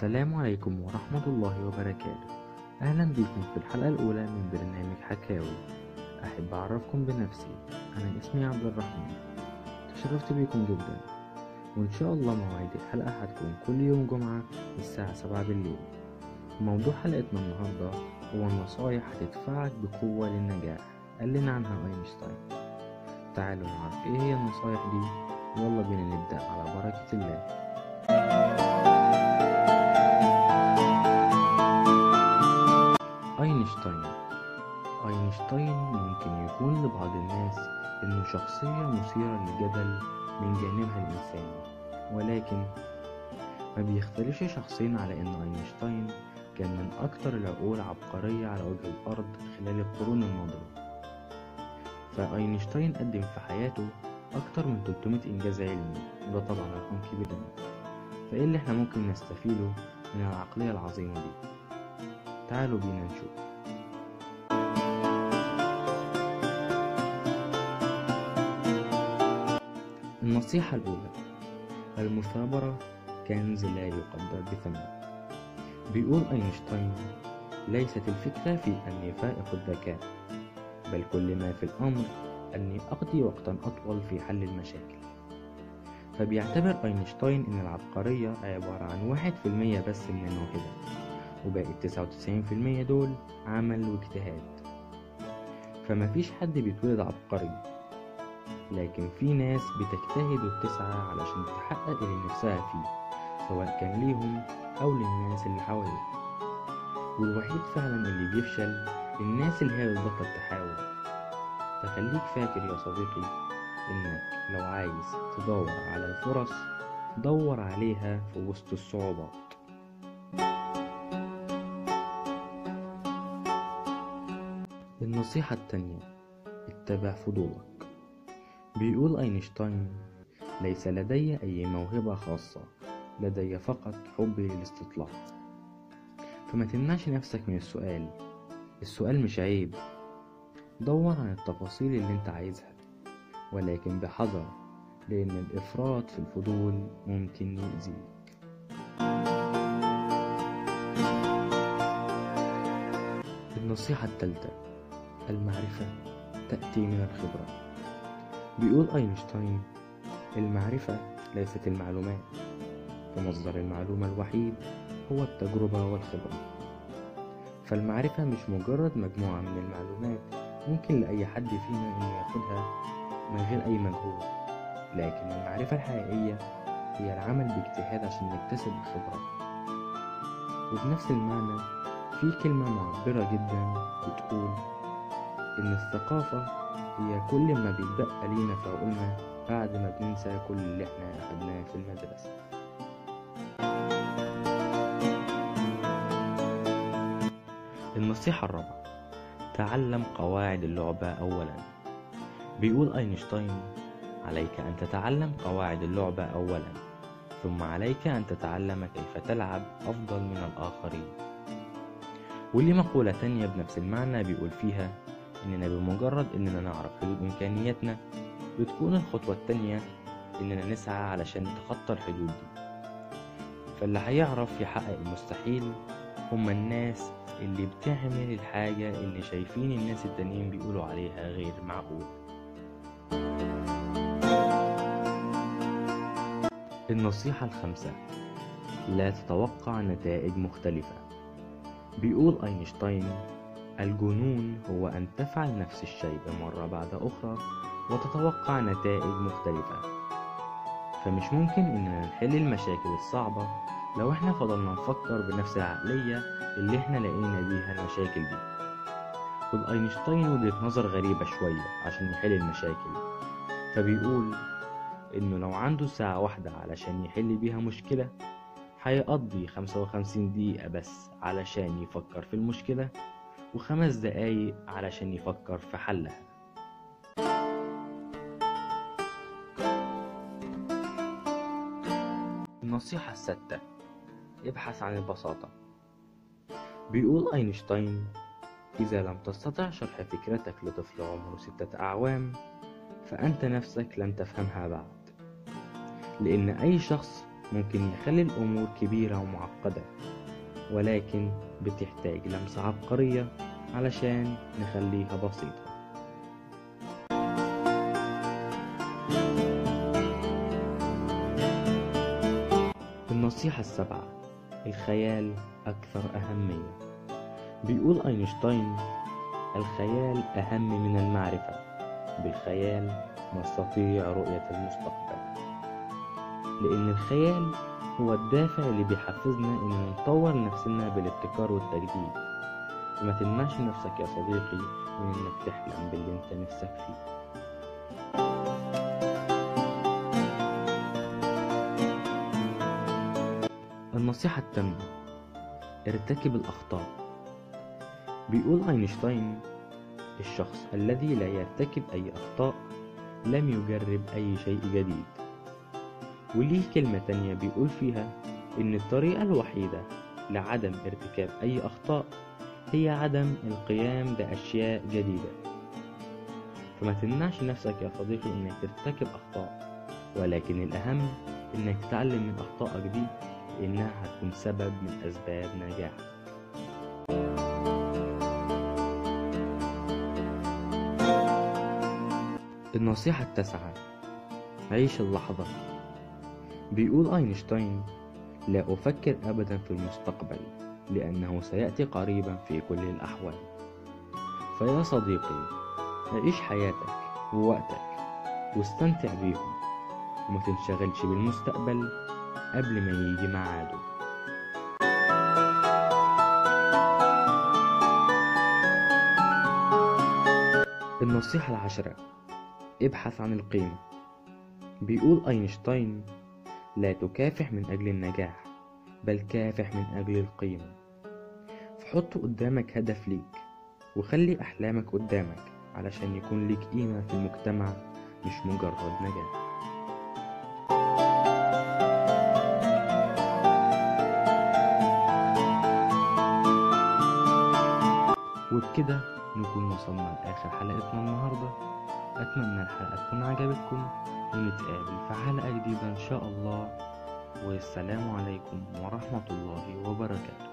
السلام عليكم ورحمة الله وبركاته. أهلا بكم في الحلقة الأولى من برنامج حكاوي. أحب أعرفكم بنفسي. أنا اسمي عبد الرحمن. تشرفت بكم جدا. وإن شاء الله مواعيد الحلقة هتكون كل يوم جمعة الساعة سبعة بالليل. موضوع حلقتنا النهاردة هو نصايح هتدفعك بقوة للنجاح. قال لنا عنها أينشتاين. تعالوا نعرف إيه هي النصايح دي. يلا بينا نبدأ على بركة الله. أينشتاين ممكن يكون لبعض الناس إنه شخصية مثيرة للجدل من جانبها الإنساني. ولكن ما بيختلفش شخصين على إن أينشتاين كان من أكتر العقول عبقرية على وجه الأرض خلال القرون الماضية. فأينشتاين قدم في حياته أكتر من 300 إنجاز علمي وده طبعا رقم كبير فإيه اللي إحنا ممكن نستفيده من العقلية العظيمة دي؟ تعالوا بينا نشوف. النصيحة الأولى المثابرة كنز لا يقدر بثمن بيقول أينشتاين ليست الفكرة في أني فائق الذكاء بل كل ما في الأمر أني أقضي وقتا أطول في حل المشاكل. فبيعتبر أينشتاين أن العبقرية عبارة عن واحد في المية بس من الموهبة وباقي التسعة وتسعين في المية دول عمل واجتهاد. فمفيش حد بيتولد عبقري. لكن في ناس بتجتهد وبتسعى علشان تحقق اللي نفسها فيه سواء كان ليهم أو للناس اللي حواليهم والوحيد فعلا اللي بيفشل الناس اللي هي بتبطل تحاول. فخليك فاكر يا صديقي إنك لو عايز تدور على الفرص دور عليها في وسط الصعوبات. النصيحة التانية اتبع فضولك. بيقول أينشتاين ليس لدي أي موهبة خاصة لدي فقط حبي للاستطلاع. فما تمنعش نفسك من السؤال. السؤال مش عيب. دور عن التفاصيل اللي أنت عايزها ولكن بحذر لأن الإفراط في الفضول ممكن يؤذيك. النصيحة الثالثة المعرفة تأتي من الخبرة. بيقول أينشتاين المعرفة ليست المعلومات فمصدر المعلومة الوحيد هو التجربة والخبرة. فالمعرفة مش مجرد مجموعة من المعلومات ممكن لأي حد فينا إنه ياخدها من غير أي مجهود. لكن المعرفة الحقيقية هي العمل باجتهاد عشان نكتسب الخبرة. وبنفس المعنى في كلمة معبرة جدا بتقول إن الثقافة هي كل ما بيتبقى لينا في عقولنا بعد ما بننسى كل اللي إحنا أخدناه في المدرسة. النصيحة الرابعة تعلم قواعد اللعبة أولا. بيقول أينشتاين عليك أن تتعلم قواعد اللعبة أولا ثم عليك أن تتعلم كيف تلعب أفضل من الآخرين. وليه مقولة تانية بنفس المعنى بيقول فيها إننا بمجرد إننا نعرف حدود إمكانياتنا بتكون الخطوة التانية إننا نسعى علشان نتخطى الحدود دي. فاللي هيعرف يحقق المستحيل هما الناس اللي بتعمل الحاجة اللي شايفين الناس التانيين بيقولوا عليها غير معقول. النصيحة الخامسة لا تتوقع نتائج مختلفة. بيقول أينشتاين الجنون هو أن تفعل نفس الشيء مرة بعد أخرى وتتوقع نتائج مختلفة. فمش ممكن إننا نحل المشاكل الصعبة لو إحنا فضلنا نفكر بنفس العقلية اللي إحنا لقينا بيها المشاكل دي. والأينشتاين وجهة نظر غريبة شوية عشان يحل المشاكل. فبيقول إنه لو عنده ساعة واحدة علشان يحل بيها مشكلة هيقضي خمسة وخمسين دقيقة بس علشان يفكر في المشكلة. وخمس دقايق علشان يفكر في حلها. النصيحة الستة ابحث عن البساطة. بيقول أينشتاين إذا لم تستطع شرح فكرتك لطفل عمره ستة أعوام فأنت نفسك لن تفهمها بعد. لأن أي شخص ممكن نخلي الأمور كبيرة ومعقدة. ولكن بتحتاج لمسة عبقرية علشان نخليها بسيطة. النصيحة السابعة الخيال أكثر أهمية. بيقول أينشتاين الخيال أهم من المعرفة بالخيال نستطيع رؤية المستقبل. لأن الخيال هو الدافع اللي بيحفزنا إن نطور نفسنا بالابتكار والتجديد. وما تمنعش نفسك يا صديقي من إنك تحلم باللي أنت نفسك فيه. النصيحة التامة ارتكب الأخطاء. بيقول أينشتاين الشخص الذي لا يرتكب أي أخطاء لم يجرب أي شيء جديد. وليه كلمة تانية بيقول فيها إن الطريقة الوحيدة لعدم ارتكاب أي أخطاء هي عدم القيام بأشياء جديدة. فما تمنعش نفسك يا صديقي إنك ترتكب أخطاء ولكن الأهم إنك تتعلم من أخطائك دي لأنها هتكون سبب من أسباب نجاحك النصيحة التاسعة عيش اللحظة. بيقول أينشتاين لا أفكر أبدا في المستقبل لأنه سيأتي قريبا في كل الأحوال. فيا صديقي عيش حياتك ووقتك واستمتع بيهم وما تنشغلش بالمستقبل قبل ما يجي ميعاده. النصيحة العشرة ابحث عن القيمة. بيقول أينشتاين لا تكافح من أجل النجاح بل كافح من أجل القيمة. فحط قدامك هدف ليك وخلي أحلامك قدامك علشان يكون ليك قيمة في المجتمع مش مجرد نجاح. وبكده نكون وصلنا لآخر حلقتنا النهاردة. أتمنى الحلقة تكون عجبتكم. ونتقابل في حلقة جديدة إن شاء الله. والسلام عليكم ورحمة الله وبركاته.